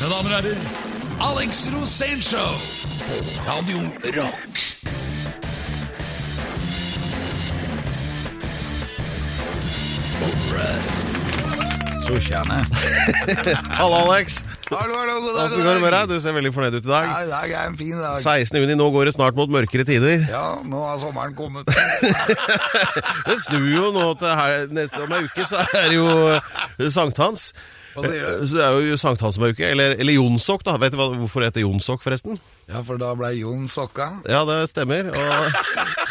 Mine damer og herrer, Alex Rosénshow på Radio Rock. Tjorkjerne. Hallo, Alex. Hallo, hallo, god dag. Hvordan går det med deg? Du ser veldig fornøyd ut i dag. Ja, i dag er en fin dag. 16. juni, nå går det snart mot mørkere tider. Ja, nå har sommeren kommet. Det snur jo nå til her, neste om ei uke, så er det jo eh, sankthans. Du? Så det er jo sankthansmørke. eller, eller jonsokk, da. Vet du hva, hvorfor det heter jonsokk, forresten? Ja, for da ble Jon sokka. Ja, det stemmer. Og,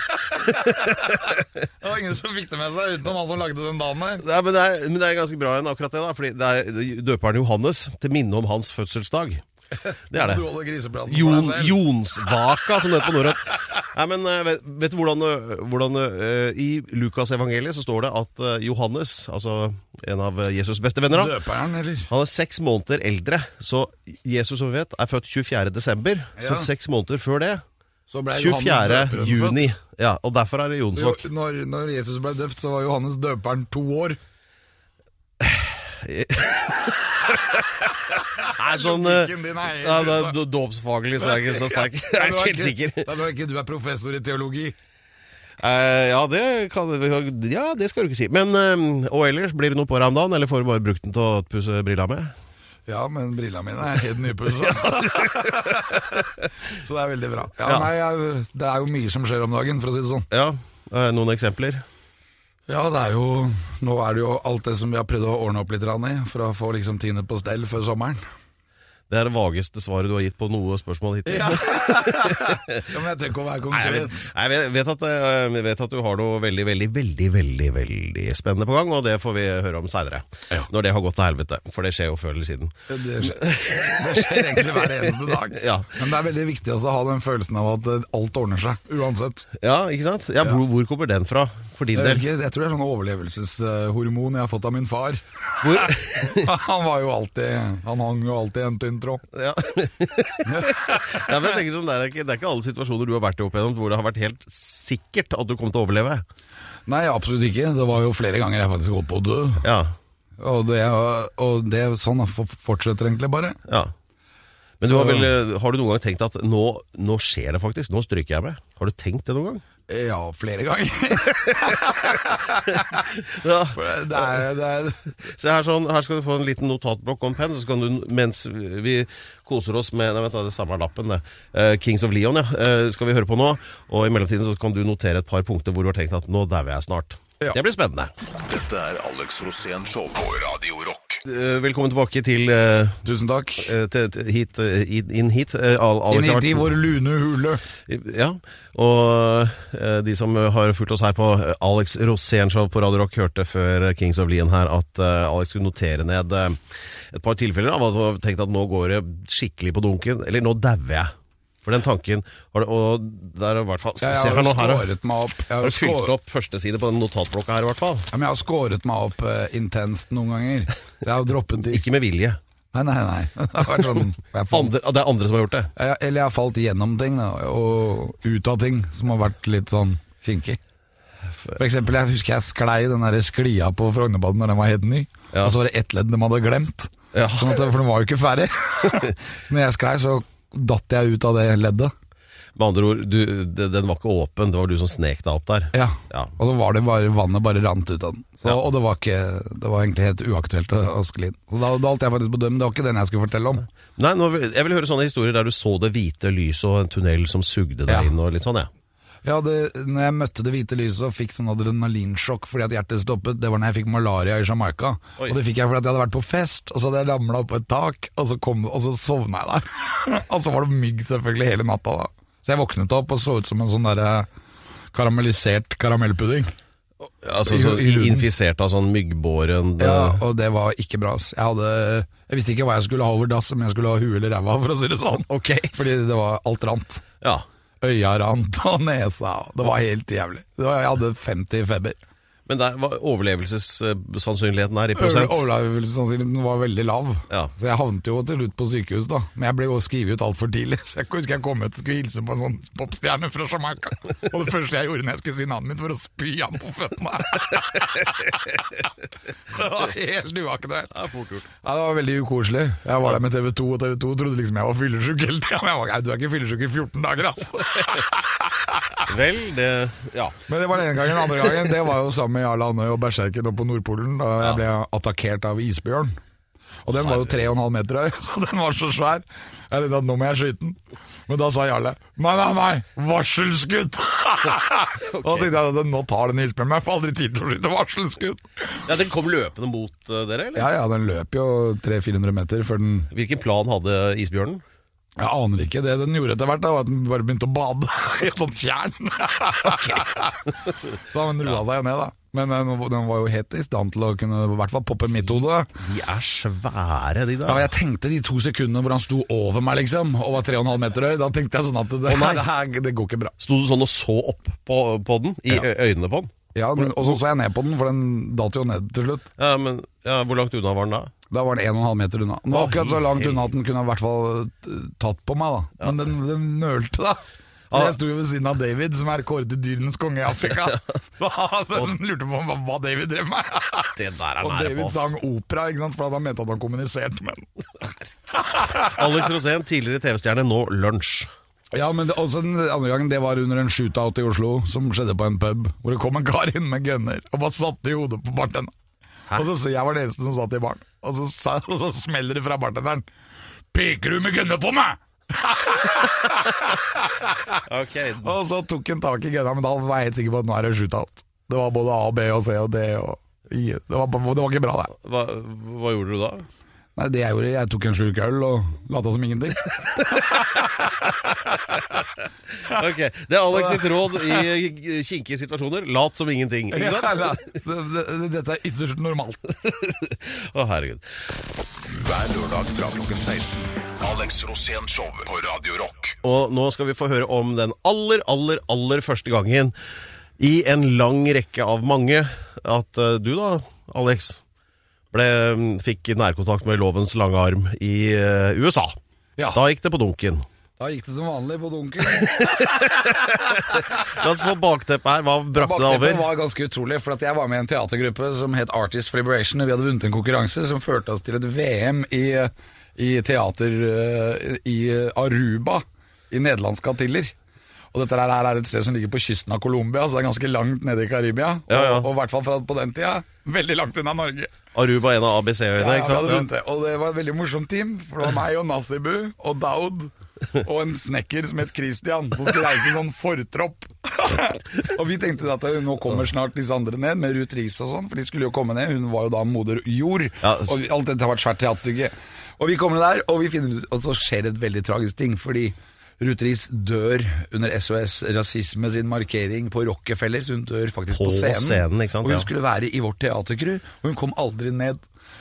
Det var ingen som fikk det med seg, utenom han som lagde den dagen der. Nei, men, det er, men det er ganske bra igjen, akkurat det, da. Fordi det er døperen Johannes til minne om hans fødselsdag. Det er det. Jon. Jonsvaka, som det heter på norrønt. Nei, men eh, vet, vet du hvordan, eh, hvordan uh, I Lukasevangeliet så står det at uh, Johannes, altså en av Jesus' beste venner, da, Døperen, eller? han er seks måneder eldre. Så Jesus, som vi vet, er født 24. desember. Så seks måneder før det, Så ble 24. Juni. Ja, og derfor er det Jonsvåg. Når, når Jesus ble døpt, så var Johannes døperen to år. Nei, sånn eh, ja, det Dåpsfaglig så er jeg ikke så sterk. Jeg er ikke helt sikker. Da er ikke du er professor i teologi. Uh, ja, det kan, ja, det skal du ikke si. Men uh, Og ellers, blir det noe på deg om dagen, eller får du bare brukt den til å pusse brilla med? Ja, men brilla mine er helt nypussa. så det er veldig bra. Ja, Ja. Nei, jeg, det er jo mye som skjer om dagen, for å si det sånn. Ja, uh, noen eksempler? Ja, det er jo Nå er det jo alt det som vi har prøvd å ordne opp litt i, for å få liksom tine på stell før sommeren. Det er det vageste svaret du har gitt på noe spørsmål hittil. Ja, ja men jeg tenker ikke å være Nei, jeg vet, konkret. Jeg vet, at, eh, jeg vet at du har noe veldig, veldig, veldig veldig, veldig spennende på gang, og det får vi høre om seinere. Ja. Når det har gått til helvete. For det skjer jo før eller siden. Det skjer, det skjer egentlig hver eneste dag. Ja. Men det er veldig viktig altså, å ha den følelsen av at eh, alt ordner seg, uansett. Ja, ikke sant? Ja, Hvor, hvor kommer den fra, for din Jeg, del? ikke, jeg tror det er sånn overlevelseshormon jeg har fått av min far. Han var jo alltid Han hang jo alltid en tynn tråd. Ja. ja, men jeg tenker sånn, det, er ikke, det er ikke alle situasjoner du har vært i opp igjennom hvor det har vært helt sikkert at du kom til å overleve. Nei, absolutt ikke. Det var jo flere ganger jeg faktisk holdt på å dø. Ja, Og det, og det sånn fortsetter egentlig bare. ja. Men du har, vel, eh, har du noen gang tenkt at nå, nå skjer det faktisk, nå stryker jeg med? Har du tenkt det noen gang? Ja, flere ganger. Ja. Det er, det er Se her, sånn, her skal du få en liten notatblokk og en penn, så kan du, mens vi koser oss med nei, vent, da, det samme lappen, det. Uh, Kings of Leon, ja. Uh, skal vi høre på nå. Og i mellomtiden så kan du notere et par punkter hvor du har tenkt at nå dauer jeg snart. Ja. Det blir spennende. Dette er Alex Rosén Show på Radio Rock. Eh, velkommen tilbake til, eh, Tusen takk. eh, til, til hit, eh, inn- inn hit. Eh, Al- Alex Inn har hit i vært- vår lune hule. Ja, og eh, de som har fulgt oss her på eh, Alex Rosén-show på Radio Rock, hørte før Kings of Lean her at eh, Alex skulle notere ned eh, et par tilfeller av at du har tenkt at nå går det skikkelig på dunken, eller nå dauer jeg. For den tanken har du, Og der er i hvert fall Ja, Se jeg her nå, har her har meg opp. Jeg har har, du fylt skåret, opp første side på den notatblokka her, i hvert fall. ja, men jeg har skåret meg opp uh, intenst noen ganger. Jeg har droppet de Ikke med vilje. Nei, nei, nei. Det sånn Andre, det er andre som har gjort det. jeg, Eller jeg har falt gjennom ting, da, og ut av ting som har vært litt sånn kinkig. For eksempel, jeg husker jeg sklei den der sklia på Frognerbadet når den var helt ny. Ja. Og så var det ett ledd de hadde glemt. Ja. Sånn at, for den var jo ikke ferdig. så når jeg sklei, så datt jeg ut av det leddet. Med andre ord, du, den var ikke åpen, det var du som snek deg opp der. Ja. Ja. Og så var det bare vannet bare rant ut av den. Så, Ja. Og det var, ikke, det var egentlig helt uaktuelt å, å skli inn. Så da, da holdt jeg faktisk på dømmen, det var ikke den jeg skulle fortelle om. Nei, nå, Jeg vil høre sånne historier der du så det hvite lyset og en tunnel som sugde deg Ja. inn. og litt sånn, ja. Ja, det, når jeg møtte det hvite lyset og fikk sånn adrenalinsjokk fordi at hjertet stoppet, det var når jeg fikk malaria i Jamaica. Oi. Og det fikk jeg fordi at jeg hadde vært på fest, og så hadde jeg ramla på et tak, og så, kom, og så sovna jeg der. og så var det mygg selvfølgelig hele natta da. Så jeg våknet opp og så ut som en sånn derre karamellisert karamellpudding. Altså så. Infisert av sånn myggbåren Ja, eh, og det var ikke bra. Jeg, hadde, jeg visste ikke hva jeg skulle ha over dass, om jeg skulle ha huet eller ræva, for å si det sånn. Ok. Fordi det var alt rant. Ja. Øya rant og nesa. Det var helt jævlig. Jeg hadde 50 i feber. Men der var overlevelsessannsynligheten her i prosent? Overlevelsessannsynligheten var veldig lav. Ja. Så jeg havnet jo til slutt på sykehus, da. Men jeg ble jo skrevet ut altfor tidlig. Så jeg husker jeg kom ut og skulle hilse på en sånn popstjerne fra Jamaica. Og det første jeg gjorde når jeg skulle si navnet mitt, var å spy han på føttene. det var helt uaktuelt. Er. Ja, det var veldig ukoselig. Jeg var der med TV 2, og TV 2 trodde liksom jeg var fyllesyk hele tida. Men jeg var, «Nei, du er ikke fyllesyk i 14 dager, altså. Vel, det Ja. Men det var den ene gangen. Den andre gangen det var jo sammen med Jarl Andøy og Berserken oppe på Nordpolen, da jeg ble attakkert av isbjørn. Og den var jo 3,5 meter høy, så den var så svær. Jeg tenkte at nå må jeg skyte den. Men da sa Jarle nei, nei, nei, varselskudd! Og da tenkte jeg at nå tar den isbjørnen meg, jeg får aldri tid til å skyte varselskudd. ja, Den kom løpende mot eh, dere, eller? Ja ja, den løp jo 300-400 meter før den Hvilken plan hadde isbjørnen? Jeg aner ikke. Det den gjorde etter hvert, da, var at den bare begynte å bade i et sånt tjern. så den roa seg ned, da. Men den, den var jo helt i stand til å kunne i hvert fall poppe mitt hode. De er svære, de Ja, jeg tenkte de to sekundene hvor han sto over meg liksom og var 3,5 meter høy, da tenkte jeg sånn at det, nei. det, her, det går ikke bra. Sto du sånn og så opp på, på den? I ja. øynene på den? Ja, men- Og så så jeg ned på den, for den datt jo ned til slutt. Ja, men ja, Hvor langt unna var den da? Da var den 1,5 meter unna. Den var akkurat så langt unna at den kunne i hvert fall eh, tatt på meg, da. Men den, den nølte, da. For Jeg sto jo ved siden av David, som er kåret til dyrenes konge i Afrika. Han lurte på hva- David drev med. Det der er Og nære David på sang opera, ikke sant? for han mente at han kommuniserte med den. Alex Rosén, tidligere TV-stjerne, nå lunsj. Ja, men det, også den andre gangen det var under en shootout i Oslo, som skjedde på en pub, hvor det kom en kar inn med gunner og bare satte i hodet på bartenderen. Og så, så jeg var den eneste som satt i baren, og så, og så smeller det fra bartenderen. Peker du med gunner på meg?! Ok, Og så tok han tak i gønna, men da var jeg helt sikker på at nå er det shootout. Det var både A, B og C og D og I. Det var, det var ikke bra, det. hva, hva gjorde du da? Nei, det jeg gjorde, jeg tok en slurk øl og lata som ingenting. Ok, Det er Alex sitt råd i kinkige situasjoner. Lat som ingenting. Ikke sant? Ja, det- det- Dette er ytterst normalt. Å, herregud. Hver lørdag fra klokken 16. Alex Rosén Show på Radio Rock. Og nå skal vi få høre om den aller, aller, aller første gangen i en lang rekke av mange at eh, du da, Alex, ble, mm, fikk nærkontakt med lovens lange arm i eh, USA. Ja. Da gikk det på dunken. Da gikk det som vanlig på dunken. La oss få bakteppet her. Hva brakte det Bakteppet over? var ganske utrolig, for at jeg var med i en teatergruppe som het Artist for Liberation. og Vi hadde vunnet en konkurranse som førte oss til et VM i, i teater eh, i Aruba i nederlandske Antiller. Og dette her er et sted som ligger på kysten av Colombia, så det er ganske langt nede i Karibia. Ja, ja. Og, og i hvert fall fra på den tida, veldig langt unna Norge. Aruba, en av ABC-øyene, Ja, ja, det. Og det var et veldig morsomt team, for det var meg og Nasibu og Daud og en snekker som het Christian, som skulle reise sånn fortropp. og vi tenkte at nå kommer snart disse andre ned, med Ruth Riis og sånn, for de skulle jo komme ned. Hun var jo da moder jord, Ja, og alt dette har vært svært teaterstykke. Og vi kommer der, og, vi finner, og så skjer det et veldig tragisk ting, fordi Ruth Riis dør under SOS Rasisme sin markering på Rockefeller, så hun dør faktisk på, På scenen. scenen, sant, Og hun ja. skulle være i vårt teatercrew, og hun kom aldri ned.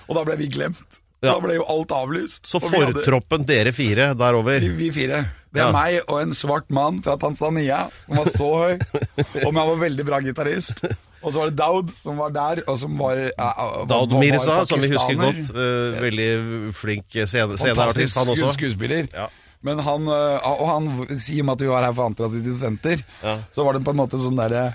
Og da ble vi glemt. Ja. Da ble jo alt avlyst. Så fortroppen, hadde- dere fire derover. vi, vi fire. Det er Ja. meg og en svart mann fra Tanzania som var så høy. Og han var veldig bra gitarist. Og så var det Daud som var der, og som var uh, Daud Mirza, som vi husker godt. Uh, veldig flink scene, sceneartist, han også. Fantastisk skuespiller. Ja. Men han, øh, og han sier med at vi var her for Antirasistisk Senter, Ja. så var det på en måte sånn derre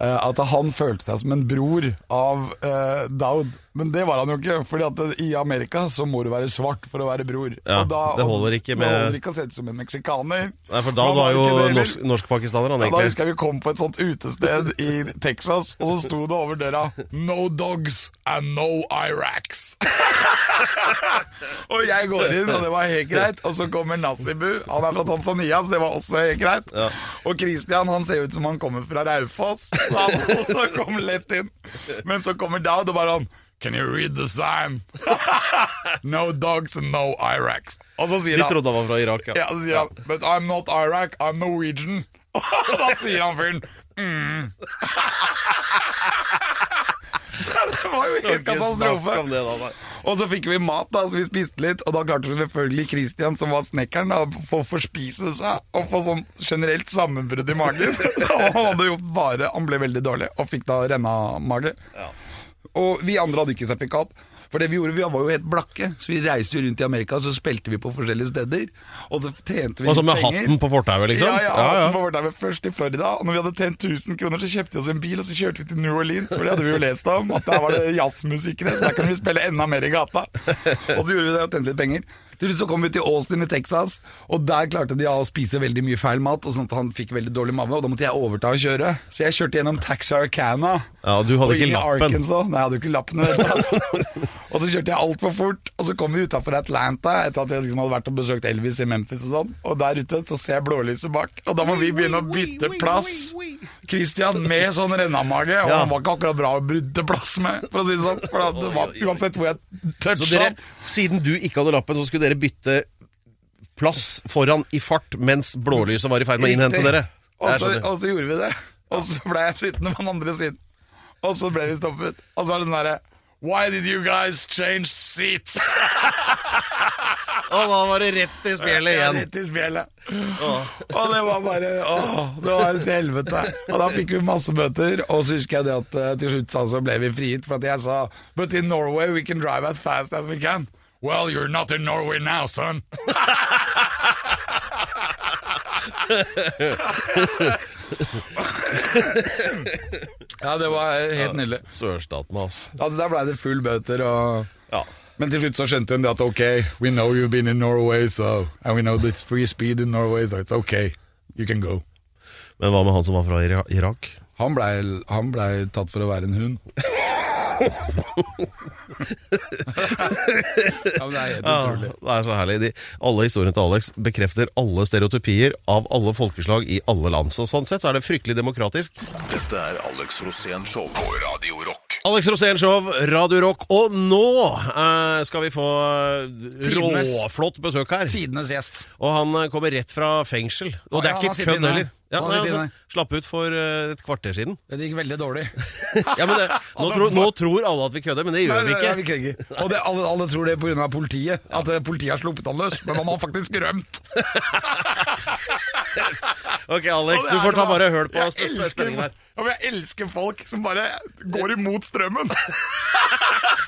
øh, at han følte seg som en bror av uh, Daud. Men det var han jo ikke, fordi at i Amerika så må du være svart for å være bror. Ja, da- det holder ikke Det med- holder ikke å se ut som en meksikaner. Nei, for da Han var jo det norsk- norsk-pakistaner, han Ja, da husker jeg vi kom på et sånt utested i Texas, og så sto det over døra 'No dogs and no Iraqs'. og jeg går inn, og det var helt greit. Og så kommer Nasibu, han er fra Tanzania, så det var også helt greit. Ja. Og Christian han ser ut som han kommer fra Raufoss, så han også kom lett inn. Men så kommer Daud og bare han Can you read the sign? no dogs and no Iraqs. Og så sier De han trodde han var fra Irak, ja. ja, så sier han But I'm not Iraq, I'm Norwegian. Og da sier han fyren mm. det var jo helt katastrofe. Og så fikk vi mat, da, så vi spiste litt. Og da klarte selvfølgelig Christian, som var snekkeren, å få forspise seg og få sånn generelt sammenbrudd i magen. Og han hadde gjort bare Han ble veldig dårlig og fikk da renna-mage. Og vi andre hadde ikke sertifikat. For det vi gjorde, vi var jo helt blakke, så vi reiste jo rundt i Amerika, og så spilte vi på forskjellige steder. Og så tjente vi Og så litt med hatten på fortauet, liksom? Ja, ja, hatten på fortauet først i Florida. Og når vi hadde tjent 1000 kroner, så kjøpte vi oss en bil, og så kjørte vi til New Orleans, for det hadde vi jo lest om. At der var det jazzmusikere, så der kunne vi spille enda mer i gata. Og så gjorde vi det og tjente litt penger. Til slutt så kom vi til Austin i Texas, og der klarte de å spise veldig mye feil mat, og sånn at han fikk veldig dårlig mage, og da måtte jeg overta å kjøre. Så jeg kjørte gjennom Taxarcana. Ja, du hadde og ikke lappen. Arkansas. Nei, jeg hadde jo ikke lappen Og så kjørte jeg altfor fort, og så kom vi utafor Atlanta etter at jeg liksom hadde vært og besøkt Elvis i Memphis og sånn, og der ute så ser jeg blålyset bak, og da må vi begynne å bytte plass. Christian med sånn rennamage, og han var ikke akkurat bra å bytte plass med, for å si det sånn. For det var, uansett hvor jeg Så toucha siden du ikke hadde lappen, så skulle dere bytte plass foran i fart mens blålyset var i ferd med å innhente dere? Og så, og så gjorde vi det. Og så ble jeg sittende på den andre siden. Og så ble vi stoppet. Og så var det den derre Why did you guys change seats? Og da var det rett i spjeldet Ja, igjen. Rett i spjeldet. Og det var bare Åh, det var et helvete. Og da fikk vi masse bøter. Og så husker jeg det at eh, til slutt så ble vi frigitt for at jeg sa But in Norway we can drive as fast as we can. Well, you're not in Norway now, son. ja, det var helt nydelig. Sørstaten, altså. Altså, Der blei det full bøter og Ja. Men til slutt så skjønte hun det at ok, we know you've been in Norway, so And we know it's free speed in Norway, so it's ok, you can go. Men hva med han som var fra Irak? Han blei ble tatt for å være en hund. ja, men det er helt Ja, utrolig. det er så herlig. De, alle historiene til Alex bekrefter alle stereotypier av alle folkeslag i alle land. Så sånn sett så er det fryktelig demokratisk. Dette er Alex Rosén Show på Radio Rock. Alex Rosén Show, Radio Rock. Og nå eh, skal vi få eh, Tidenes. råflott besøk her. Tidenes gjest. Og han eh, kommer rett fra fengsel. Og Å, det er han ikke sitter kødd inne. heller. Ja, Han nei, sitter altså, inne. slapp ut for eh, et kvarter siden. Det gikk veldig dårlig. Ja, men det, nå, Altså, tror, nå tror alle at vi kødder, men det gjør vi Nei, ikke. nei, kødder ikke. Og det, alle, alle tror det pga. politiet. At eh, politiet har sluppet han løs. Men han har faktisk rømt. Ok, Alex, det du er får ta bra. bare hør på Jeg elsker, spenningen her. Ja, men jeg elsker folk som bare går imot strømmen.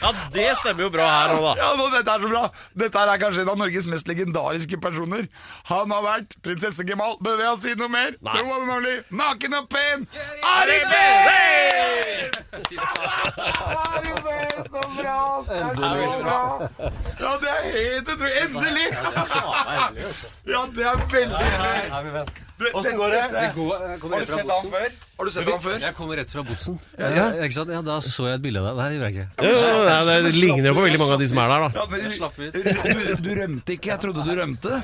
Ja, det stemmer jo bra her nå, da. Ja, nå, Dette er så bra. Dette er kanskje en av Norges mest legendariske personer. Han har vært prinsesse Gemal. Bør jeg si noe mer? Nei. And only, naken og pen, Ari Behn! Ari Behn, så bra! Det er så bra. Ja, det er helt utrolig. Endelig! Ja, det er veldig hyggelig. Åssen går det? Har du sett han før? Har du sett han før? Jeg kommer rett fra botsen. Ja, ikke sant? ja, Da så jeg et bilde av deg. Nei, det gjorde jeg ikke. Ja, ja, det ligner jo på veldig mange av de som er der, da. Ja, men, Jeg slapp ut. du, du rømte ikke. Jeg trodde du rømte.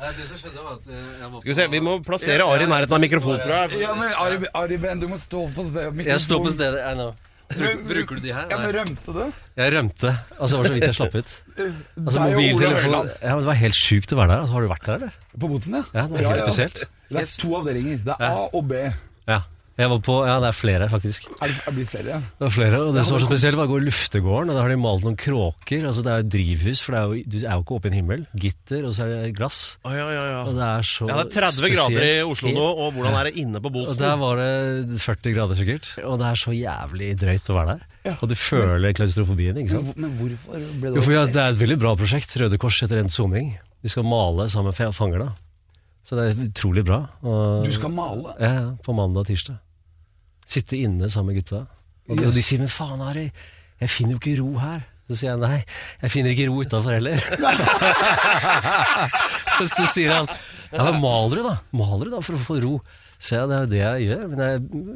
Nei, det som skjedde var at eh, jeg var Skal vi se, Vi må plassere Ari i nærheten av mikrofonen, tror jeg. Ja, men Ari, Ari Ben, du må stå på stedet. Jeg står på stedet. I know. Bruker du de her? Ja, men Nei. rømte du? Jeg rømte. Altså, det var så vidt jeg slapp ut. Altså, Deg og Ola mobiltelefon ja, men Det var helt sjukt å være der. Altså, har du vært der, eller? På Botsen, ja. Ja, det er helt spesielt. Det er to avdelinger. Det er A og B. Ja. Jeg var på, ja, det er flere, faktisk. Er det er det flere? ja? Det var flere, og det som var så spesielt var å gå i luftegården, og da har de malt noen kråker. Altså Det er jo drivhus, for det er jo, du er jo ikke oppe i en himmel. Gitter, og så er det glass. Oh, ja, ja, ja. Og det er så Ja, det er 30 grader i. Oslo nå, og hvordan er det inne på Bolsen? Og der var det 40 grader sikkert. Og det er så jævlig drøyt å være der. Og du føler klaustrofobien, ikke sant. Men hvorfor ble Jo, for ja, Det er et veldig bra prosjekt. Røde Kors etter endt soning. De skal male sammen med fanger, da. Så det er utrolig bra. Og, Du skal male? Ja, ja, på mandag og tirsdag. Sitte inne sammen med gutta. Og, de- og de sier 'men faen, Ari, jeg finner jo ikke ro her'. Så sier jeg nei, jeg finner ikke ro utafor heller. så sier han ja, men maler du da? Maler du da for å få ro? Så jeg, det er jo det jeg gjør, men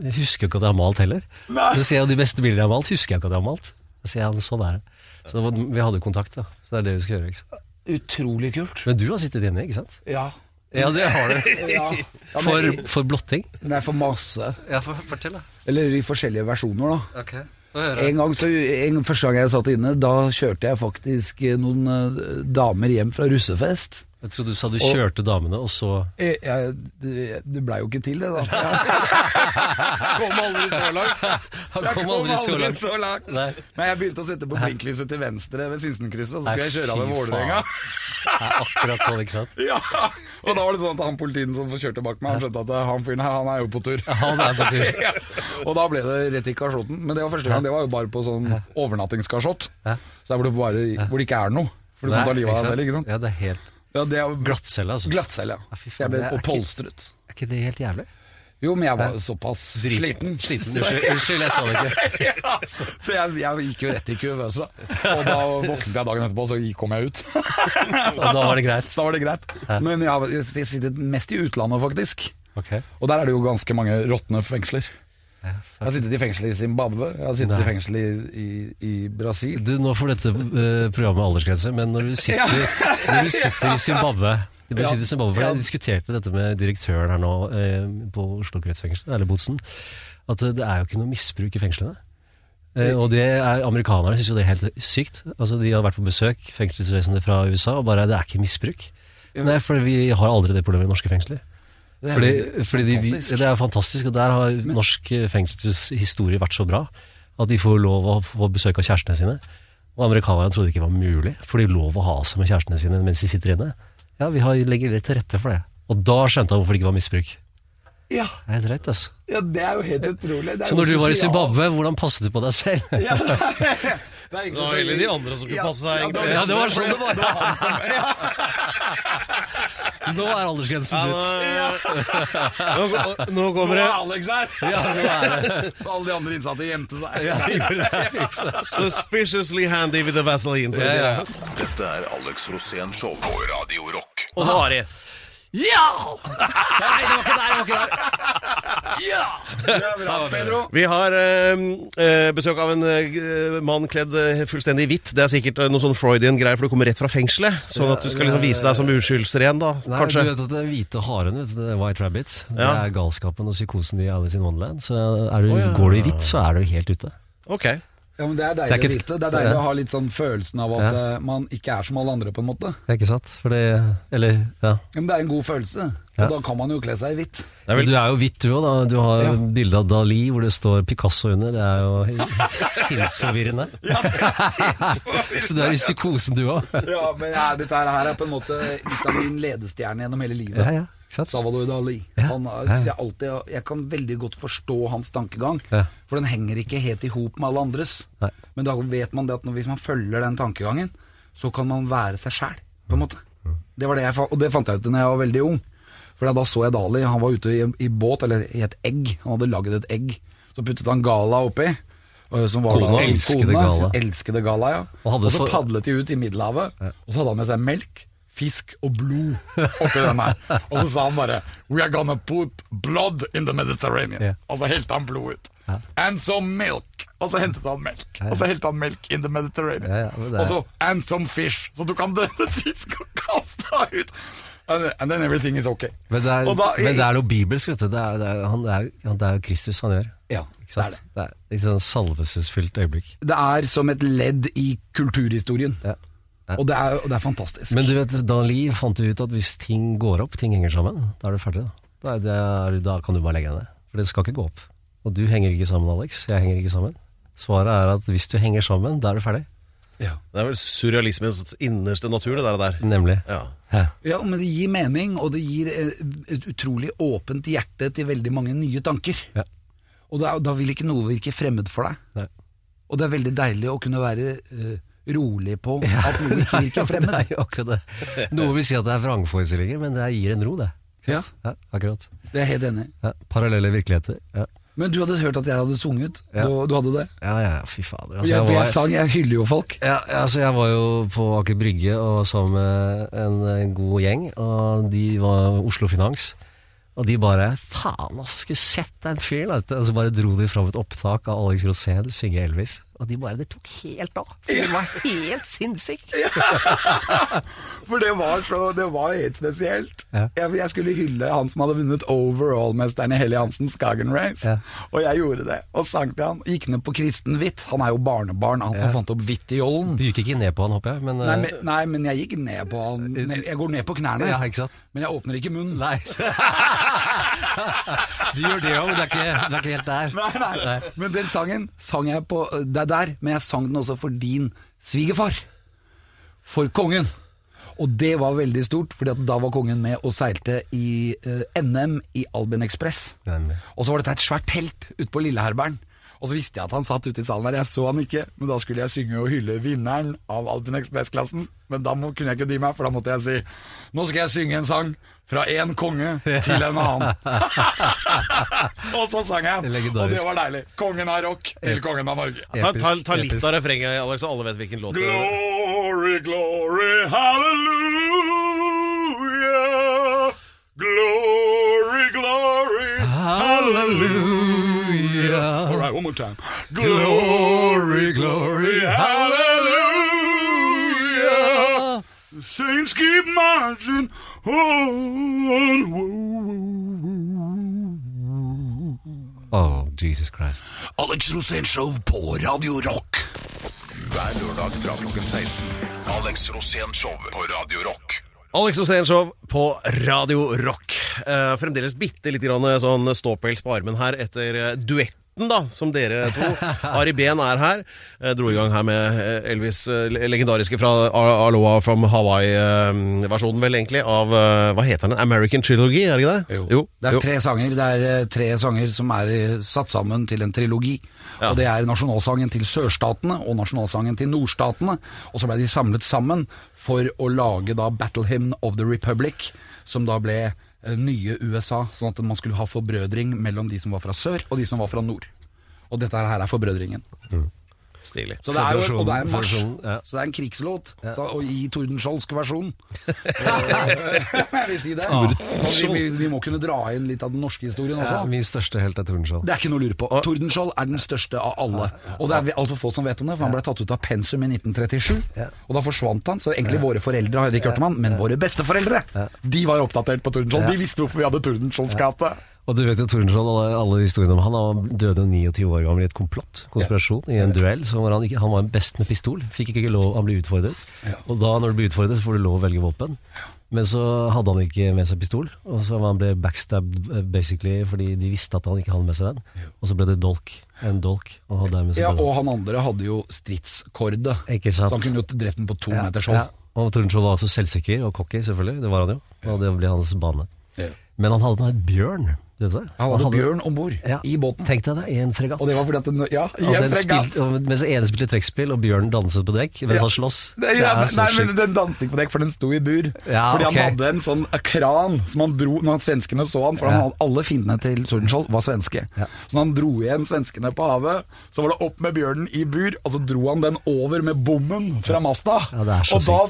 jeg husker ikke at jeg har malt heller. Så sier jeg de beste bildene jeg har malt, husker jeg ikke at jeg har malt. Så sier han sånn er det. Så vi hadde kontakt, da. Så det er det vi skal gjøre. ikke sant? Utrolig kult. Men du har sittet inne, ikke sant? Ja. Ja, det har du. ja. ja For, men, for blotting? nei, for masse. Ja, for, fortell, da. Eller i forskjellige versjoner, da. Ok. En gang så, en, Første gang jeg satt inne, da kjørte jeg faktisk eh, noen eh, damer hjem fra russefest. Jeg trodde du sa du kjørte damene, og så Jeg, jeg, det, det blei jo ikke til, det, da. Jeg kom aldri så langt. Han kom aldri så langt. så langt. Men jeg begynte å sette på blinklyset til venstre ved Sinsenkrysset, og så skulle jeg kjøre av med Vålerenga. Er akkurat sånn, ikke sant? Ja, og da var det sånn at han politien som kjørte bak meg, han skjønte at han fyren her, han er jo på tur. Han er på tur. Ja. Og da ble det rett i kasjotten. Men det var første gang, det var jo bare på sånn overnattingskasjott. Så der hvor det, bare, hvor det ikke er noe. For du må ta livet av deg selv, ikke sant? Ja, det er helt Ja, det er glattcelle, altså. glattcelle, Ja, ja. faen, Jeg ble det er ikke- Er ikke det helt jævlig? Jo, men jeg var såpass sliten. Sliten, unnskyld, jeg sa det ikke. Ja, så jeg, jeg gikk jo rett i kuvøse. Og da våknet jeg dagen etterpå, så kom jeg ut. Og da var det greit. Da var det greit. Men jeg, har- jeg sitter mest i utlandet, faktisk. Okay. Og der er det jo ganske mange råtne fengsler. Jeg har sittet i fengsel i Zimbabwe, jeg har sittet Nei. i fengsel i, i, i Brasil. Du, nå får dette eh, programmet aldersgrense, men når du sitter, når du sitter i Zimbabwe du Ja. sitter i Zimbabwe, for Jeg diskuterte dette med direktøren her nå eh, på Oslo kretsfengsel, eller Botsen, at eh, det er jo ikke noe misbruk i fengslene. Eh, og det er, Amerikanerne syns jo det er helt sykt. Altså, de har vært på besøk, fengselsvesenet fra USA, og bare det er ikke misbruk. Nei, for vi har aldri det problemet i norske fengsler. Det er Fordi, fordi de, fantastisk. det er fantastisk, og der har norsk eh, fengselshistorie vært så bra at de får lov å få besøk av kjærestene sine. Og amerikanerne trodde det ikke var mulig, for de lov å ha seg med kjærestene sine mens de sitter inne. Ja, vi har, legger litt til rette for det. Og da skjønte han hvorfor det ikke var misbruk. Ja, Det er helt rett, altså. ja, det er jo helt utrolig. Det er Så når du var i. Zimbabwe, hvordan passet du på deg selv? ja, det er var heller de andre som skulle passe seg, egentlig. Ja, det var sånn det var. Det var han som, ja, Nå er aldersgrensen ut. Nå, nå nå kommer er Alex her! Ja, nå er det. Så alle de andre innsatte gjemte seg. Suspiciously handy with the Vaseline, som vi sier. Ja, Dette er Alex Rosén Show på Radio Rock. Og så Ari. Ja! Nei, det var ikke der, det var ikke der. Ja! Bra, Pedro. Vi har eh, eh, besøk av en eh, mann kledd eh, fullstendig i hvitt. Det er sikkert eh, noe sånn Freudian-greier, for du kommer rett fra fengselet. Sånn at du skal liksom vise deg som uskyldsren, da, Nei, kanskje. du vet at den hvite haren, vet det er White Rabbit, det Ja. er galskapen og psykosen i Alice in Wonderland. Så er du, går du i hvitt, så er du helt ute. Ok. Ja, men Det er Det er deilig ikke- å vite. Det er deilig Ja. å ha litt sånn følelsen av at ja. man ikke er som alle andre, på en måte. Ikke sant? Fordi det, eller, ja. Ja, Men det er en god følelse. Ja. Og da kan man jo kle seg i hvitt. Nei, men Du er jo hvitt du òg, da. Du har Ja. bilde av Dali hvor det står Picasso under. Det er jo sinnsforvirrende. så du er i psykosen du òg. Ja, men ja, dette her er på en måte litt av min ledestjerne gjennom hele livet. Ja, ja. Salvador Dali. Ja, Han, er- ja. jeg, alltid, jeg kan veldig godt forstå hans tankegang, Ja. for den henger ikke helt i hop med alle andres. Nei. Men da vet man det at når, hvis man følger den tankegangen, så kan man være seg sjæl, på en måte. Det var det jeg, og det fant jeg ut da jeg var veldig ung. For da så jeg Dali, han var ute i, i båt, eller i et egg. Han hadde laget et egg. Så puttet han Gala oppi. Som var Kona elskede kona, Gala. Elskede Gala, ja. Og så padlet de ut i Middelhavet, og så hadde han med seg melk, fisk og blod oppi den her. Og så sa han bare We are gonna put blood in the Mediterranean. Yeah. Og så helte han blod ut. Ja. And some milk. Og så hentet han melk. Ja, ja. Og så helte han melk in the Mediterranean. Ja, ja, er- Og så and some fish. Så tok han denne fisk og kasta ut. And, then everything is okay. Men det er, da- men det er noe bibelsk, vet du. Det er, det er, han, det er, det er Kristus han gjør. Ja, det er det. Det er et sånn salvelsesfylt øyeblikk. Det er som et ledd i kulturhistorien. Ja. Ja. Og det er, og det er fantastisk. Men du vet, Dali fant ut at hvis ting går opp, ting henger sammen, da er du ferdig. Da, da, er- da kan du bare legge deg ned. For det skal ikke gå opp. Og du henger ikke sammen, Alex. Jeg henger ikke sammen. Svaret er at hvis du henger sammen, da er du ferdig. Ja. det er vel surrealismens innerste natur, det der. der. Nemlig. Ja. Ja, men det gir mening, og det gir eh, et utrolig åpent hjerte til veldig mange nye tanker. Ja. Og da, da vil ikke noe virke fremmed for deg. Nei. Og det er veldig deilig å kunne være uh, rolig på at noe ikke virker fremmed. Det er jo akkurat det. Noe vil si at det er vrangforestillinger, men det gir en ro, det. Ja, Ja, akkurat. det er jeg helt enig. i. Ja, parallelle virkeligheter. Ja, Men du hadde hørt at jeg hadde sunget? Ja. Du, du hadde det? ja, ja fy fader. Altså, jeg, jeg var, sang, jeg hyller jo folk. ja, ja, altså, jeg var jo på Aker Brygge og sammen med en, en god gjeng, og de var Oslo Finans. Og de bare Faen, altså, skulle sett den fyren! Altså, og så bare dro de fram et opptak av Alex Rosén synge Elvis. Og de bare Det tok helt av. Det var helt sinnssykt. For det var, så, det var helt spesielt. Ja. Jeg, jeg skulle hylle han som hadde vunnet overall-mesteren i Helly Hansen Skagen Race. Ja. Og jeg gjorde det. Og sang til han. Gikk ned på Kristen Hvitt. Han er jo barnebarn, han som fant opp hvitt i jollen. Du gikk ikke ned på han, håper jeg, men Nei eh, men, nei, men jeg gikk ned på han. Jeg går ned på knærne, Ja, men jeg åpner ikke munnen. Nei. du gjør det òg, men det er, ikke, det er ikke helt der. Nei, nei. Men den sangen sang jeg på Det er der, men jeg sang den også for din svigerfar. For kongen. Og det var veldig stort, Fordi da var kongen med og seilte i eh, NM i Albin Express. Og så var dette et svært telt ute på Lilleherbergen. Og så visste jeg at han satt ute i salen der, jeg så han ikke. Men da skulle jeg synge og hylle vinneren av Alpin Express-klassen. Men da må, kunne jeg ikke dy meg, for da måtte jeg si Nå skal jeg synge en sang fra én konge til en annen. og så sang jeg, og det var deilig. Kongen av rock til kongen av Norge. Ta, ta, ta litt Episk. av refrenget, Alex, så alle vet hvilken låt det er. Glory, glory, hallelujah. Glory, glory, hallelujah. All right, one more time. Glory, glory, hallelujah. The saints keep marching on. Oh, Jesus Christ. Alex Rosén Show på Radio Rock. Hver lørdag fra klokken 16. Alex Rosén Show på Radio Rock. Alex Rosén Show på Radio Rock. Eh, fremdeles bitte litt grann sånn ståpels på armen her etter uh, duetten da, som dere to. Ari Behn er her. Jeg dro i gang her med eh, Elvis, eh, legendariske fra Aloha from Hawaii-versjonen, vel egentlig, av eh, Hva heter den? American Trilogy, er det ikke det? Jo. Det er tre sanger Det er eh, tre sanger som er eh, satt sammen til en trilogi. Ja. Og Det er nasjonalsangen til sørstatene og nasjonalsangen til nordstatene. Og så ble de samlet sammen for å lage da Battle Hymn of the Republic, som da ble eh, nye USA. Sånn at man skulle ha forbrødring mellom de som var fra sør og de som var fra nord. Og dette her er forbrødringen. Stilig. Så det er jo og det er en marsj. Ja. Så det er en krigslåt. Så, og i Tordenskjoldsk versjon. jeg vil si det. Vi, vi, vi må kunne dra inn litt av den norske historien også. Ja, min største helt er Tordenskjold. Det er ikke noe å lure på. Tordenskjold er den største av alle. Og det er altfor få som vet om det, for han ble tatt ut av pensum i 1937. Og da forsvant han, så egentlig våre foreldre har ikke hørt om han, men våre besteforeldre, de var oppdatert på Tordenskjold. De visste hvorfor vi hadde Tordenskiolds gate. Og du vet jo Tordenskjold, alle, alle historiene om han, han døde 29 år gammel i et komplott, konspirasjon, i en duell. Så var han, ikke, han var best med pistol, fikk ikke lov, han ble utfordret. Og da når du blir utfordret, så får du lov å velge våpen. Men så hadde han ikke med seg pistol, og så han ble backstabbed eh, basically fordi de visste at han ikke hadde med seg den. Og så ble det dolk, en dolk, og Ja, og han andre hadde jo stridskorde, så han kunne jo drept den på to Ja, meters ja. Og Tordenskjold var også selvsikker og cocky, selvfølgelig. Det var han jo. Og det ble hans bane. Ja. Men han hadde en bjørn, vet du? Han hadde bjørn om bord ja, i båten. Tenk deg det, i en fregatt. Og det var fordi at den, Ja, i en fregatt. Spil, mens ene spilte trekkspill, og bjørnen danset på dekk mens Ja. han slåss. Det, ja, nei, men. Den danset ikke på dekk, for den sto i bur. Fordi okay. han hadde en sånn kran som han dro når svenskene så han. For han hadde, alle finnene til Tordenskjold var svenske. Så når han dro igjen svenskene på havet, så var det opp med bjørnen i bur, og så dro han den over med bommen fra masta. Og, da,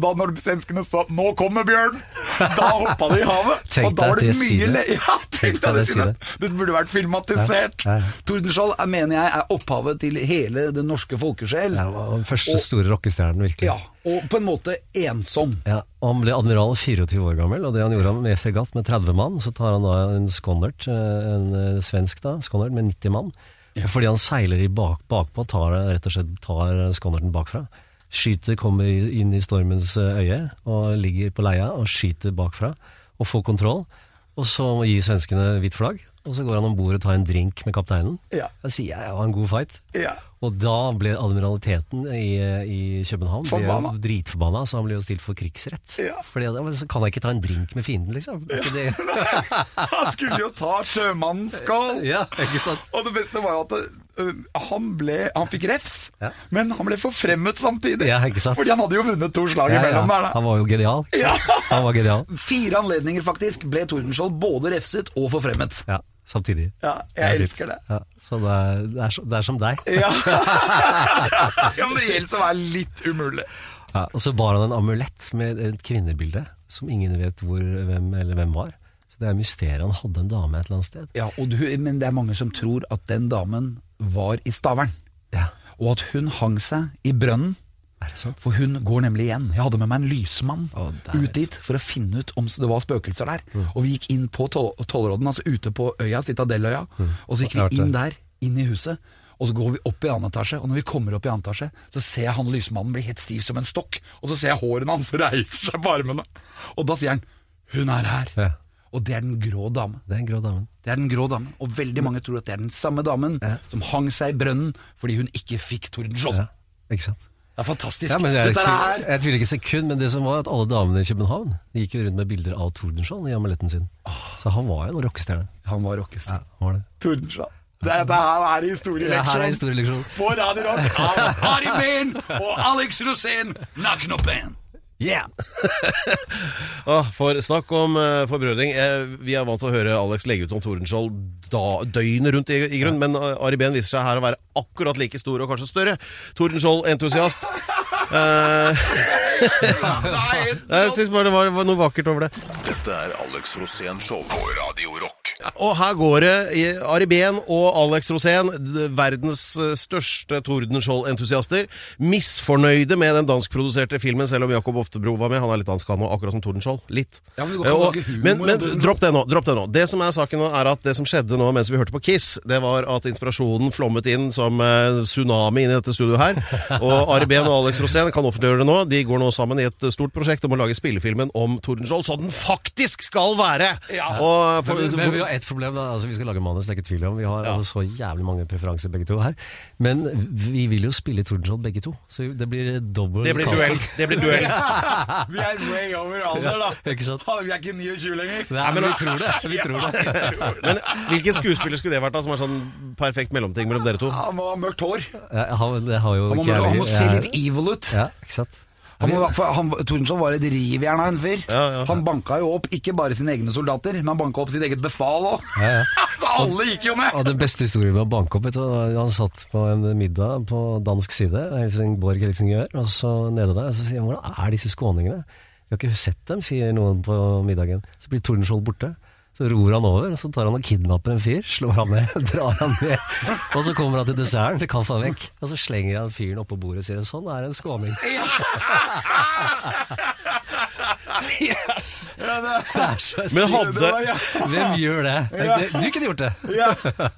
da når svenskene så 'nå kommer bjørnen', da hoppa de i havet. Og da var det det mye le Ja, tenk deg det synet. Det burde vært filmatisert. Ja, ja. Tordenskjold er, mener jeg er opphavet til hele den norske folkesjel. Ja, den første Og- store rockestjernen, virkelig. Ja, og på en måte ensom. Ja, og Han ble admiral 24 år gammel, og det han gjorde med fregatt med 30 mann, så tar han da en skonnert, eh, en eh, svensk da, skonnert med 90 mann. Fordi han seiler i bak, bakpå, tar rett og slett tar skonnerten bakfra. Skyter, kommer inn i stormens eh, øye og ligger på leia og skyter bakfra og får kontroll. Og så gir svenskene hvitt flagg, og så går han om bord og tar en drink med kapteinen. Ja. Da sier jeg ja, en god fight. Ja. Og da ble admiraliteten i, i København Forbanna. Ble dritforbanna, så han ble jo stilt for krigsrett. Ja. Fordi så kan jeg ikke ta en drink med fienden, liksom. Ja. Han skulle jo ta sjømannens skål! ja, ikke sant? Og det beste var jo at uh, han, ble, han fikk refs, Ja. men han ble forfremmet samtidig. Ja, ikke sant? Fordi han hadde jo vunnet to slag imellom der. da. Han var jo genial. Ja. Han var genial. Fire anledninger faktisk ble Tordenskjold både refset og forfremmet. Ja, samtidig. Ja, jeg det elsker det. Ja, så det er, det, er, det er som deg. Ja. ja, men det gjelder som er litt umulig. Ja, og så bar han en amulett med et kvinnebilde som ingen vet hvor, hvem eller hvem var. Så det er mysteriet. Han hadde en dame et eller annet sted. Ja, og du, Men det er mange som tror at den damen var i Stavern. Ja. og at hun hang seg i brønnen. For hun går nemlig igjen. Jeg hadde med meg en lysmann oh, ut dit for å finne ut om det var spøkelser der. Og vi gikk inn på tol- tollråden, altså ute på øya, Citadelløya. Og så gikk vi inn der, inn i huset. Og så går vi opp i annen etasje, og når vi kommer opp i annen etasje, så ser jeg han lysmannen bli helt stiv som en stokk. Og så ser jeg hårene hans reiser seg på armene. Og da sier han 'Hun er her'. Ja. Og det er den grå dame. Det er den grå dame. Det er den grå damen. Og veldig mange tror at det er den samme damen Ja. som hang seg i brønnen fordi hun ikke fikk Tordenskiold. Ja, ikke sant? Det er fantastisk. Ja, jeg, Dette er jeg tviler ikke sekund, men det som var at alle damene i København de gikk jo rundt med bilder av Tordenskjold i amuletten sin. Så han var jo en rockestjerne. Han var rockestjerne. Ja, var det. Tordenskjold. Dette her er Det her er historieleksjon. På Radio Rock av Ari Behn og Alex Rosén. Band. Yeah! Ah, for snakk om uh, forbrødring. Eh, vi er vant til å høre Alex legge ut om Tordenskjold døgnet rundt, i, i grunn, men uh, Ari Behn viser seg her å være akkurat like stor og kanskje større. Tordenskjold-entusiast. Eh, jeg syns bare det var, var noe vakkert over det. Dette er Alex Rosén Show på Radio Rock. Og her går det i Ari Behn og Alex Rosén, verdens eh, største Tordenskjold-entusiaster, misfornøyde med den danskproduserte filmen, selv om Jakob Oftebro var med. Han er litt dansk, han òg, akkurat som Tordenskjold. Litt. Ja, men Eh, og- men, men dropp det nå. dropp Det nå Det som er saken nå, er at det som skjedde nå mens vi hørte på Kiss, det var at inspirasjonen flommet inn som eh, tsunami inn i dette studioet her. Og Ari Behn og Alex Rosén kan offentliggjøre det nå. De går nå sammen i et stort prosjekt om å lage spillefilmen om Tordenskjold, så den faktisk skal være! Og for, Men, men vi har ett problem. da, altså Vi skal lage manus, det er ikke tvil om. Vi har altså, så jævlig mange preferanser begge to her. Men vi vil jo spille Tordenskjold begge to, så det blir dobbel det blir duell. Det blir duell. Vi er way over alder, da. Ikke sant? Vi er ikke 29 lenger. Nei, men vi tror det. Vi tror det. Men hvilken skuespiller skulle det vært, da, som er sånn perfekt mellomting mellom dere to? Han må ha mørkt hår. Ja, han, det har jo Han må, han må se jeg- litt evil ut. Ja, ikke sant? Han må, for han, Tordenskjold var et rivjern av en fyr. Ja, ja. Han banka jo opp ikke bare sine egne soldater, men han banka opp sitt eget befal òg. Ja, ja. Så alle gikk jo ned! Og den beste historien med å banke opp du, Han satt på en middag på dansk side, Helsingborg Helsingør, og så nede der, og så sier han hvordan er disse skåningene? Vi har ikke sett dem, sier noen på middagen. Så blir Tordenskjold borte. Så ror han over, og så tar han og kidnapper en fyr, slår han ned, drar han ned. Og så kommer han til desserten, til kaffa vekk, og så slenger han fyren oppå bordet og sier sånn er en skåning. Det er Men hadde Hvem gjør det? Du kunne gjort det. Ja,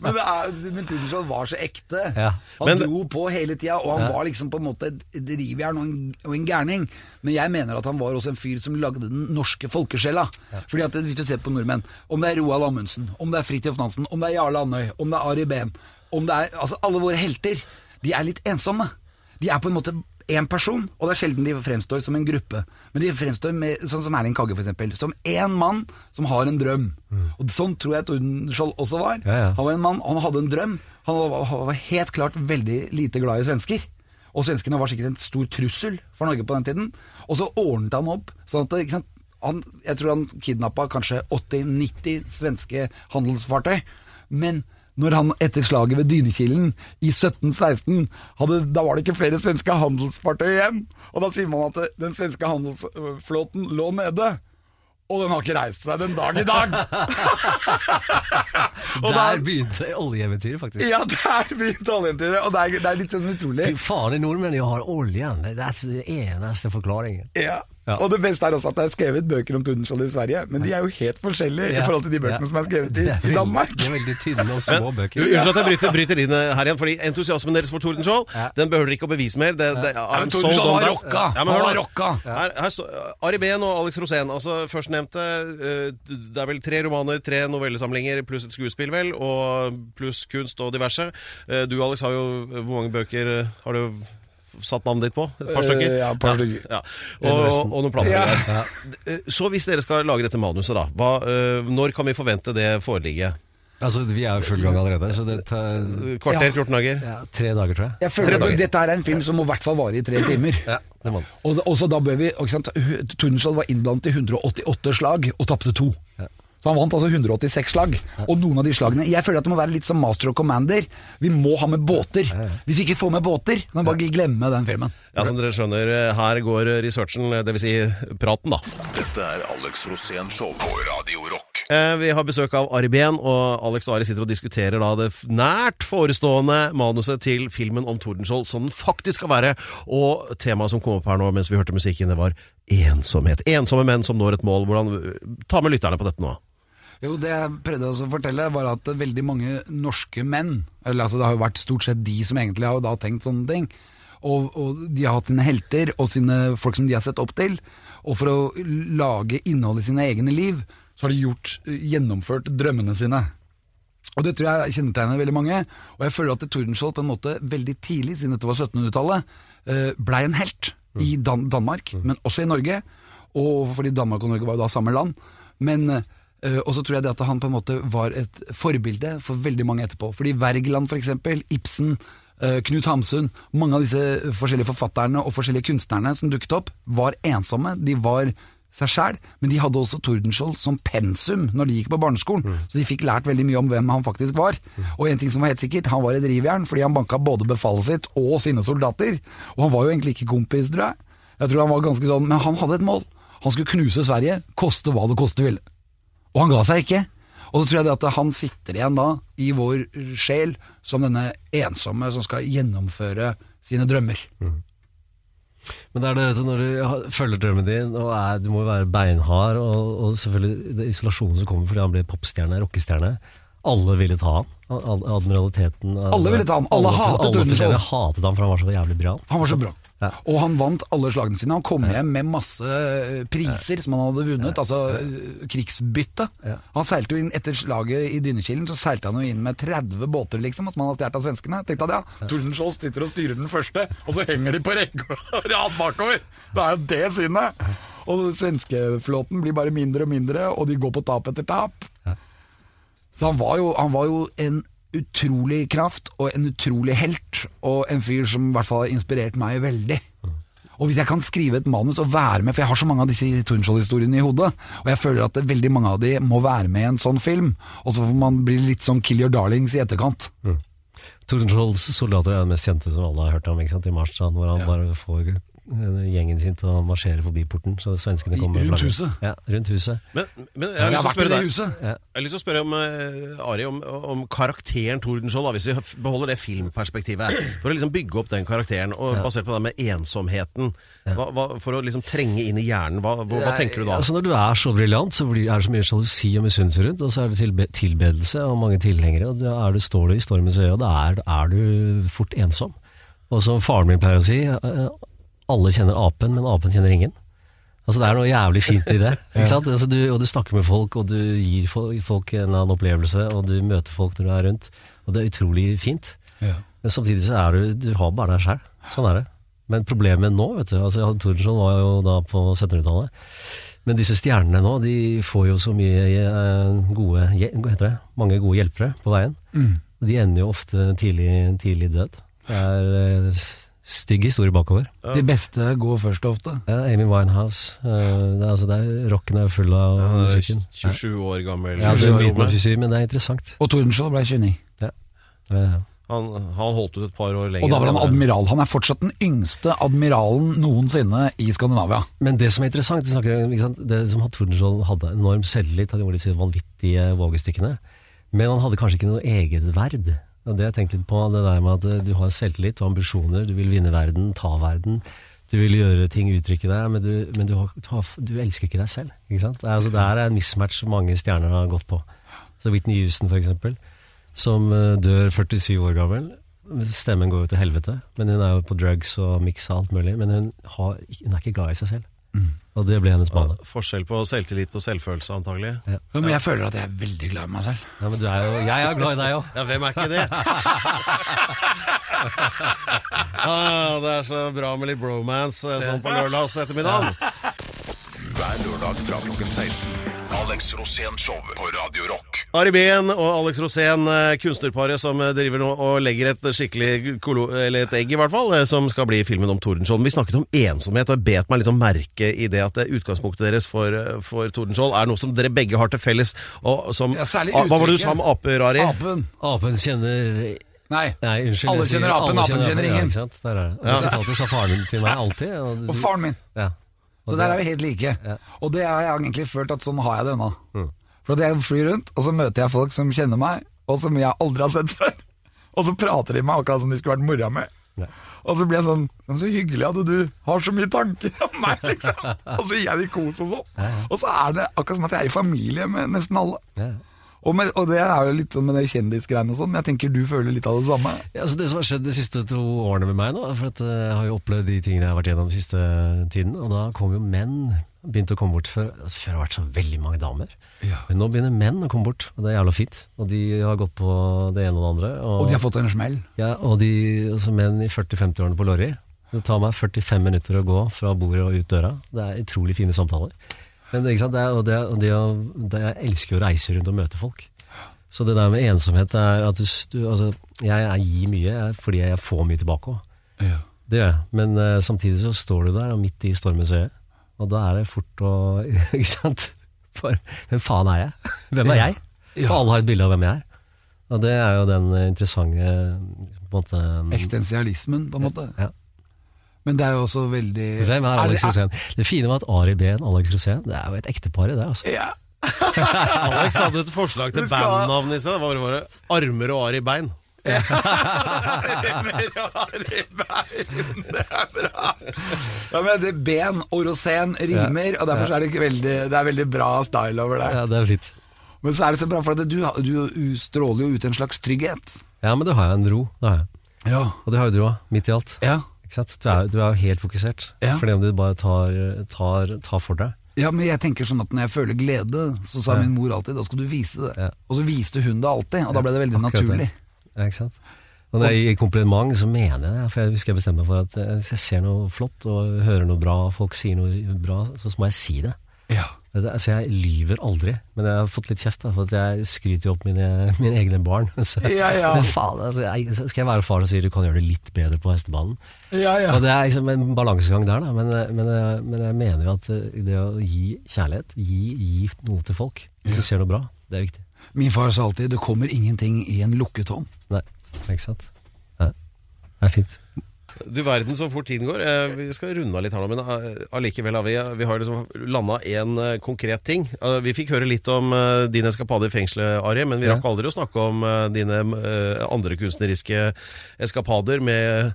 men, det men Tordenskjold var så ekte. Han Men- dro på hele tida, og han var liksom på en måte et rivjern og en gærning. Men jeg mener at han var også en fyr som lagde den norske folkesjela. Fordi at Hvis du ser på nordmenn, om det er Roald Amundsen, om det er Fridtjof Nansen, om det er Jarle Andøy, om det er Ari Behn om det er, altså Alle våre helter, de er litt ensomme. De er på en måte én person, og det er sjelden de fremstår som en gruppe. Men de fremstår med, sånn som Erling Kagge, f.eks. Som én mann som har en drøm. Og Sånn tror jeg Tordenskjold også var. Ja, ja. Han var en mann, han hadde en drøm. Han var, han var helt klart veldig lite glad i svensker. Og svenskene var sikkert en stor trussel for Norge på den tiden. Og så ordnet han opp sånn at ikke sant? Han, Jeg tror han kidnappa kanskje 80-90 svenske handelsfartøy. Men når han etter slaget ved Dynekilen i 1716 hadde, Da var det ikke flere svenske handelsfartøy igjen. Og da sier man at den svenske handelsflåten lå nede. Og den har ikke reist seg den dag i dag! Der da- begynte oljeeventyret, faktisk. Ja, der begynte oljeeventyret, og det er, det er litt sånn utrolig. Fy i nordmenn har oljen. Det er den eneste forklaringen. Ja. Ja. Og det beste er også at det er skrevet bøker om Tordenskjold i Sverige, men de er jo helt forskjellige i forhold til de bøkene Ja. som er skrevet i, er i Danmark. Det er veldig tynne og små bøker. Unnskyld at jeg bryter, bryter inn her igjen, fordi entusiasmen deres for Tordenskjold, Ja. den behøver dere ikke å bevise mer. Det, det, Ja, men Tordenskjold var rocka. Ja, men var rocka. Her, her står Ari Behn og Alex Rosén, altså førstnevnte. eh, Det er vel tre romaner, tre novellesamlinger pluss et skuespill, vel, og pluss kunst og diverse. Eh, Du, Alex, har jo Hvor mange bøker eh, har du satt navnet ditt på? Et par Eh, stykker? ja, et par stykker. Ja. Og, og, og noen planer. Ja. Eh, Så hvis dere skal lage dette manuset, da, hva, eh, når kan vi forvente det foreligge? Altså, vi er i full gang allerede, så det tar Kvarter, 14 dager? ja, tre dager, tror jeg. Jeg føler at dette er en film som må i hvert fall vare i tre timer. Ja, det må. Og så da bør vi ikke sant? Tordenskjold var innblandet i 188 slag og tapte to. Så han vant altså 186 slag. Og noen av de slagene Jeg føler at det må være litt som Master og Commander. Vi må ha med båter. Hvis vi ikke får med båter, kan vi bare glemme den filmen. Ja, som dere skjønner, eh, her går researchen, dvs. Si praten, da. Dette er Alex Rosén Show på Radio Rock. Eh, Vi har besøk av Ari Behn, og Alex og Ari sitter og diskuterer da det nært forestående manuset til filmen om Tordenskjold, som den faktisk skal være. Og temaet som kom opp her nå mens vi hørte musikken, det var ensomhet. Ensomme menn som når et mål. Hvordan, ta med lytterne på dette nå. Jo, det jeg prøvde også å fortelle, var at veldig mange norske menn Eller altså, det har jo vært stort sett de som egentlig har da tenkt sånne ting. Og, og de har hatt sine helter og sine folk som de har sett opp til. Og for å lage innhold i sine egne liv, så har de gjort, gjennomført drømmene sine. Og det tror jeg kjennetegner veldig mange. Og jeg føler at Tordenskjold på en måte veldig tidlig, siden dette var 1700-tallet, eh, blei en helt i Dan Danmark, men også i Norge. Og fordi Danmark og Norge var jo da samme land. Men eh, Og så tror jeg det at han på en måte var et forbilde for veldig mange etterpå. Fordi Wergeland for eksempel, Ibsen, eh, Knut Hamsun, mange av disse forskjellige forfatterne og forskjellige kunstnerne som dukket opp, var ensomme. De var seg sjæl, men de hadde også Tordenskjold som pensum når de gikk på barneskolen. Så de fikk lært veldig mye om hvem han faktisk var. Og en ting som var helt sikkert, han var et rivjern fordi han banka både befalet sitt og sine soldater. Og han var jo egentlig ikke kompis, tror jeg. Jeg tror han var ganske sånn, Men han hadde et mål. Han skulle knuse Sverige, koste hva det koste ville. Og han ga seg ikke. Og så tror jeg det at han sitter igjen da, i vår sjel, som denne ensomme som skal gjennomføre sine drømmer. Men det er det når du følger drømmen din, og er, du må jo være beinhard, og, og selvfølgelig det isolasjonen som kommer fordi han ble popstjerne, rockestjerne. Alle ville ta han. Admiraliteten Alle ville ta han. Alle hatet Alle hatet han, for han var så jævlig bra. Han var så bra. Ja. Og han vant alle slagene sine. Han kom hjem med masse eh, priser som han hadde vunnet, altså eh, krigsbytte. Han seilte jo inn etter slaget i Dynekilen, så seilte han jo inn med 30 båter, liksom, som han hadde stjålet av svenskene. Tenkte at ja, Tordenskjold sitter og styrer den første, og så henger de på rekke og rad bakover. Det er jo det sinnet! Og svenskeflåten blir bare mindre og mindre, og de går på tap etter tap. Så han var, jo, han var jo en utrolig kraft og en utrolig helt, og en fyr som i hvert fall har inspirert meg veldig. Og hvis jeg kan skrive et manus og være med, for jeg har så mange av disse Tornskjold-historiene i hodet, og jeg føler at veldig mange av de må være med i en sånn film, og så får man bli litt sånn kill your darlings i etterkant. Tordenskiolds soldater er den mest kjente som alle har hørt om, ikke sant? i marsjstrand, hvor han bare får gjengen sin til å marsjere forbi porten, så svenskene kommer Rundt huset? Ja, rundt huset. Men, men jeg Jeg har har å vært i det huset. Ja. Jeg har lyst til å spørre om, uh, Ari, om, om karakteren Tordenskjold, hvis vi beholder det filmperspektivet. For å liksom bygge opp den karakteren, og basert på det med ensomheten. Hva, hva, for å liksom trenge inn i hjernen, hva, hva, hva tenker du da? Altså Når du er så briljant, så blir, er det så mye sjalusi og misunnelse rundt, og så er det tilbe tilbedelse og mange tilhengere, og da er du, står du i stormens øye, og da er, er du fort ensom. Og som faren min pleier å si, eh, alle kjenner apen, men apen kjenner ingen. Altså Det er noe jævlig fint i det. ikke sant? Altså, du, og du snakker med folk, og du gir folk, en annen opplevelse, og du møter folk når du er rundt. Og det er utrolig fint. Men samtidig så er du Du har bare deg sjæl. Sånn er det. Men problemet nå, vet du altså Tordenskjold var jo da på 1700-tallet. Men disse stjernene nå, de får jo så mye eh, gode Hva heter det? Mange gode hjelpere på veien. Mm. De ender jo ofte tidlig, tidlig død. Det er eh, stygg historie bakover. De beste går først ofte. Ja, Amy Winehouse. Uh, det er, altså, det er, rocken er full av er musikken. 27 år gammel. Ja, det er myten Rome. om fysi, men det er interessant. Og Tordenskjold ble 29. Ja. Ja. han, han holdt ut et par år lenger. Og da var han admiral. Han er fortsatt den yngste admiralen noensinne i Skandinavia. Men det som er interessant, snakker om, ikke sant? det som han Tordenskjold hadde enorm selvtillit, han gjorde disse vanvittige vågestykkene, men han hadde kanskje ikke noe egenverd. Og det jeg tenkte litt på, det der med at eh, du har selvtillit og ambisjoner, du vil vinne verden, ta verden, du vil gjøre ting, uttrykke deg, men du, men du, har, du, elsker ikke deg selv. Ikke sant? Altså, det er en mismatch mange stjerner har gått på. Så Whitney Houston for eksempel, som eh, dør 47 år gammel, stemmen går jo til helvete, men hun er jo på drugs og miks og alt mulig, men hun, har, hun er ikke glad i seg selv. Og det ble hennes bane. Forskjell på selvtillit og selvfølelse, antagelig. Ja, Men jeg føler at jeg er veldig glad i meg selv. Ja, men du er jo, jeg er glad i deg òg. Ja, hvem er ikke det? ah, det er så bra med litt bromance eh, sånn på lørdags ettermiddag. Hver lørdag fra klokken 16. Alex Rosén Show på Radio Rock. Ari Behn og Alex Rosén, eh, kunstnerparet som eh, driver nå og legger et skikkelig kolo, eller et egg i hvert fall, eh, som skal bli filmen om Tordenskjold. Vi snakket om ensomhet, og jeg bet meg liksom merke i det at utgangspunktet deres for, for Tordenskjold er noe som dere begge har til felles. Og som, Ja, særlig uttrykket. Hva var det du sa om aper, Ari? Apen. Apen kjenner Nei. Nei, unnskyld. Alle kjenner apen, apen kjenner ja, ingen. ikke sant? Der er det. Det sitatet sa faren min til meg alltid. Og, Og faren min. Ja. Så der er vi helt like. Og det har jeg egentlig følt at sånn har jeg det ennå. For at jeg flyr rundt, og så møter jeg folk som kjenner meg, og som jeg aldri har sett før. Og så prater de med meg akkurat som de skulle vært mora mi. Og så blir jeg sånn så hyggelig at du har så mye tanker om meg, liksom. Og så gir jeg dem kos og sånn. Og så er det akkurat som at jeg er i familie med nesten alle. Og, med, og det er jo litt sånn med det kjendisgreiene og sånn, men jeg tenker du føler litt av det samme. Ja, altså det som har skjedd de siste to årene med meg nå, for at eh, jeg har jo opplevd de tingene jeg har vært gjennom den siste tiden, og da kom jo menn begynte å komme bort før. Altså, før har det vært så veldig mange damer. Ja. Men nå begynner menn å komme bort, og det er jævla fint. Og de har gått på det ene og det andre. Og, Og de har fått en smell. ja, og de, altså menn i 40-50-årene på Lorry. Det tar meg 45 minutter å gå fra bordet og ut døra. Det er utrolig fine samtaler. Men ikke sant? Det er, og det, og det, og det, jeg elsker å reise rundt og møte folk. Så det der med ensomhet er at du, altså, jeg, jeg gir mye fordi jeg får mye tilbake òg. Ja. Det gjør jeg. Men uh, samtidig så står du der og midt i stormens øye, og da er det fort å Ikke sant? For hvem faen er jeg? Hvem er jeg? Ja. For alle har et bilde av hvem jeg er. Og det er jo den eh, interessante på en måte, Eksistensialismen, på en måte. Ja. Men det er jo også veldig Hvem er Alex det- Rosén? Det fine med at Ari Behn og Alex Rosén, det er jo et ektepar i det. altså. Ja. Alex hadde et forslag til bandnavn i sted. Det var bare Armer og Ari Bein. Ja, men det Ben og Rosén rimer, og derfor er det, ikke veldig, det er veldig bra style over det. Ja, det er fint. Men så er det så bra, for at du, du stråler jo ut en slags trygghet. Ja, men det har jeg en ro. Det har jeg. Ja. Og det har jo du òg, midt i alt. Ja. Ikke sant? Du er, du er jo helt fokusert. Ja. Fordi om du bare tar, tar, tar for deg. ja, men jeg tenker sånn at når jeg føler glede, så sa Ja. min mor alltid, da skal du vise det. Ja. Og så viste hun det alltid, og da ble det veldig naturlig. Ja, ikke sant? Og når jeg gir kompliment, så mener jeg det. For jeg husker jeg bestemte meg for at eh, hvis jeg ser noe flott og hører noe bra, folk sier noe bra, så må jeg si det. Ja. Altså, jeg lyver aldri, men jeg har fått litt kjeft da, for at jeg skryter jo opp mine, mine egne barn. Så, Ja, ja. Men faen, altså, jeg, skal jeg være far og si du kan gjøre det litt bedre på hestebanen? Ja, ja. Og det er liksom en balansegang der, da. Men, men, men jeg mener jo at eh, det å gi kjærlighet, gi, gi noe til folk, hvis du ser noe bra, det er viktig. Min far sa alltid, det kommer ingenting i en lukket hånd. Nei, ikke sant? Ja. Det er fint. Du verden så fort tiden går. Eh, Vi skal runde av litt her nå, men eh, allikevel har vi, vi har liksom landa én konkret ting. Eh, Vi fikk høre litt om eh, din eskapade i fengselet, Ari, men vi Ja. rakk aldri å snakke om eh, dine eh, andre kunstneriske eskapader med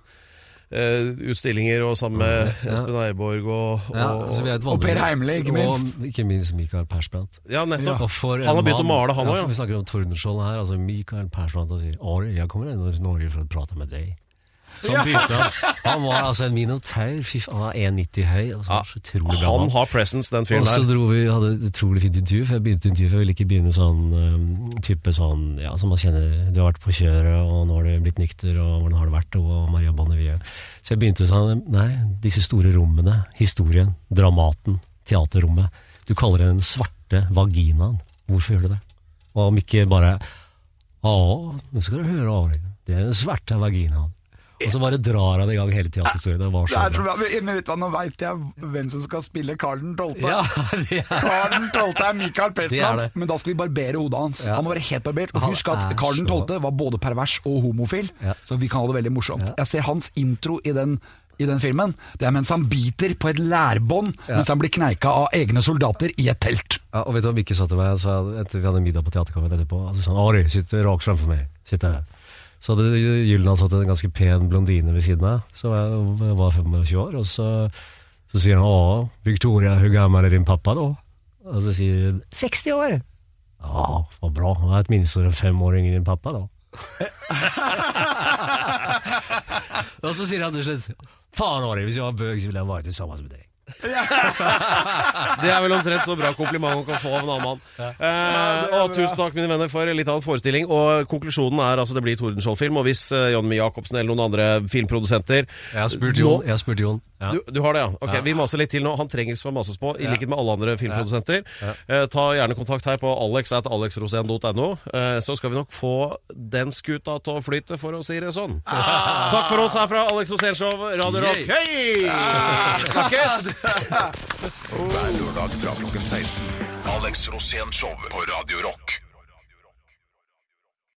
eh, utstillinger og sammen med Ja. Espen Eiborg og, og, Ja, altså, vi er og Per Heimle, ikke minst. Og ikke minst Mikael Persbrandt. Ja, nettopp. Han har begynt å male, han òg, Ja, ja. Vi snakker om Tordenskjold her. Altså Mikael Persbrandt og sier Ari, jeg kommer inn til Norge for å prate med deg. Han begynte han. Var altså en minotaur. Fy faen, han var 1,90 høy. Og så, Ja, så utrolig bra Han mann. har presence, den fyren Og så der. dro vi, hadde et utrolig fint intervju, for jeg begynte intervjuet, for jeg ville ikke begynne sånn um, type sånn, ja, som man kjenner, du har vært på kjøret, og nå har du blitt nykter, og hvordan har det vært, og Maria Bonnevie. Så jeg begynte sånn, nei, disse store rommene, historien, dramaten, teaterrommet, du kaller det den svarte vaginaen. Hvorfor gjør du det? Og om ikke bare, ja, nå skal du høre, Ari, det er den svarte vaginaen. Og så bare drar han i gang hele teaterhistorien, er. Men vet du hva, nå veit jeg hvem som skal spille Karl den 12. Ja, er Karl den 12. er Michael det. men da skal vi barbere hodet hans. Ja. Han må være helt barbert. Og husk at Karl så- 12. var både pervers og homofil, Ja. så vi kan ha det veldig morsomt. Jeg ser hans intro i den, i den filmen. Det er mens han biter på et lærbånd Ja. mens han blir kneika av egne soldater i et telt. Ja, og vet du hva Mikke sa til meg sa, etter vi hadde middag på Teaterkafeen etterpå? Altså sånn, Ari, sitt rakt fremfor meg. Sitt der. Så hadde Gyllenhaal satt en ganske pen blondine ved siden av jeg var 25 år, og så, så sier han Å, Victoria, hvor gammel er din pappa da? Og så sier hun 60 år. Ja, vad bra. Han er et minste enn fem år yngre enn din pappa da. og så sier han til slutt Faen, Ari, hvis jeg var bøg, så ville jeg vært sammen med deg. Det er vel omtrent så bra kompliment man kan få av en annen mann. Eh, og tusen takk, mine venner, for litt av en forestilling. Og konklusjonen er altså det blir Tordenskiold-film. Og hvis Jon M. Jacobsen eller noen andre filmprodusenter Jeg har spurt Jon. Jeg har spurt Jon. Ja. Du, du har det, ja? Ok, Ja. Vi maser litt til nå. Han trenger ikke mases på, i Ja. likhet med alle andre filmprodusenter. Ja. Eh, ta gjerne kontakt her på alex at alexrosen.no, eh, så skal vi nok få den skuta til å flyte, for å si det sånn. Takk for oss her fra Alex Rosén Show, Radio Rock. Hei! Snakkes! Hver lørdag fra klokken 16. Alex Rosén Show på Radio Rock.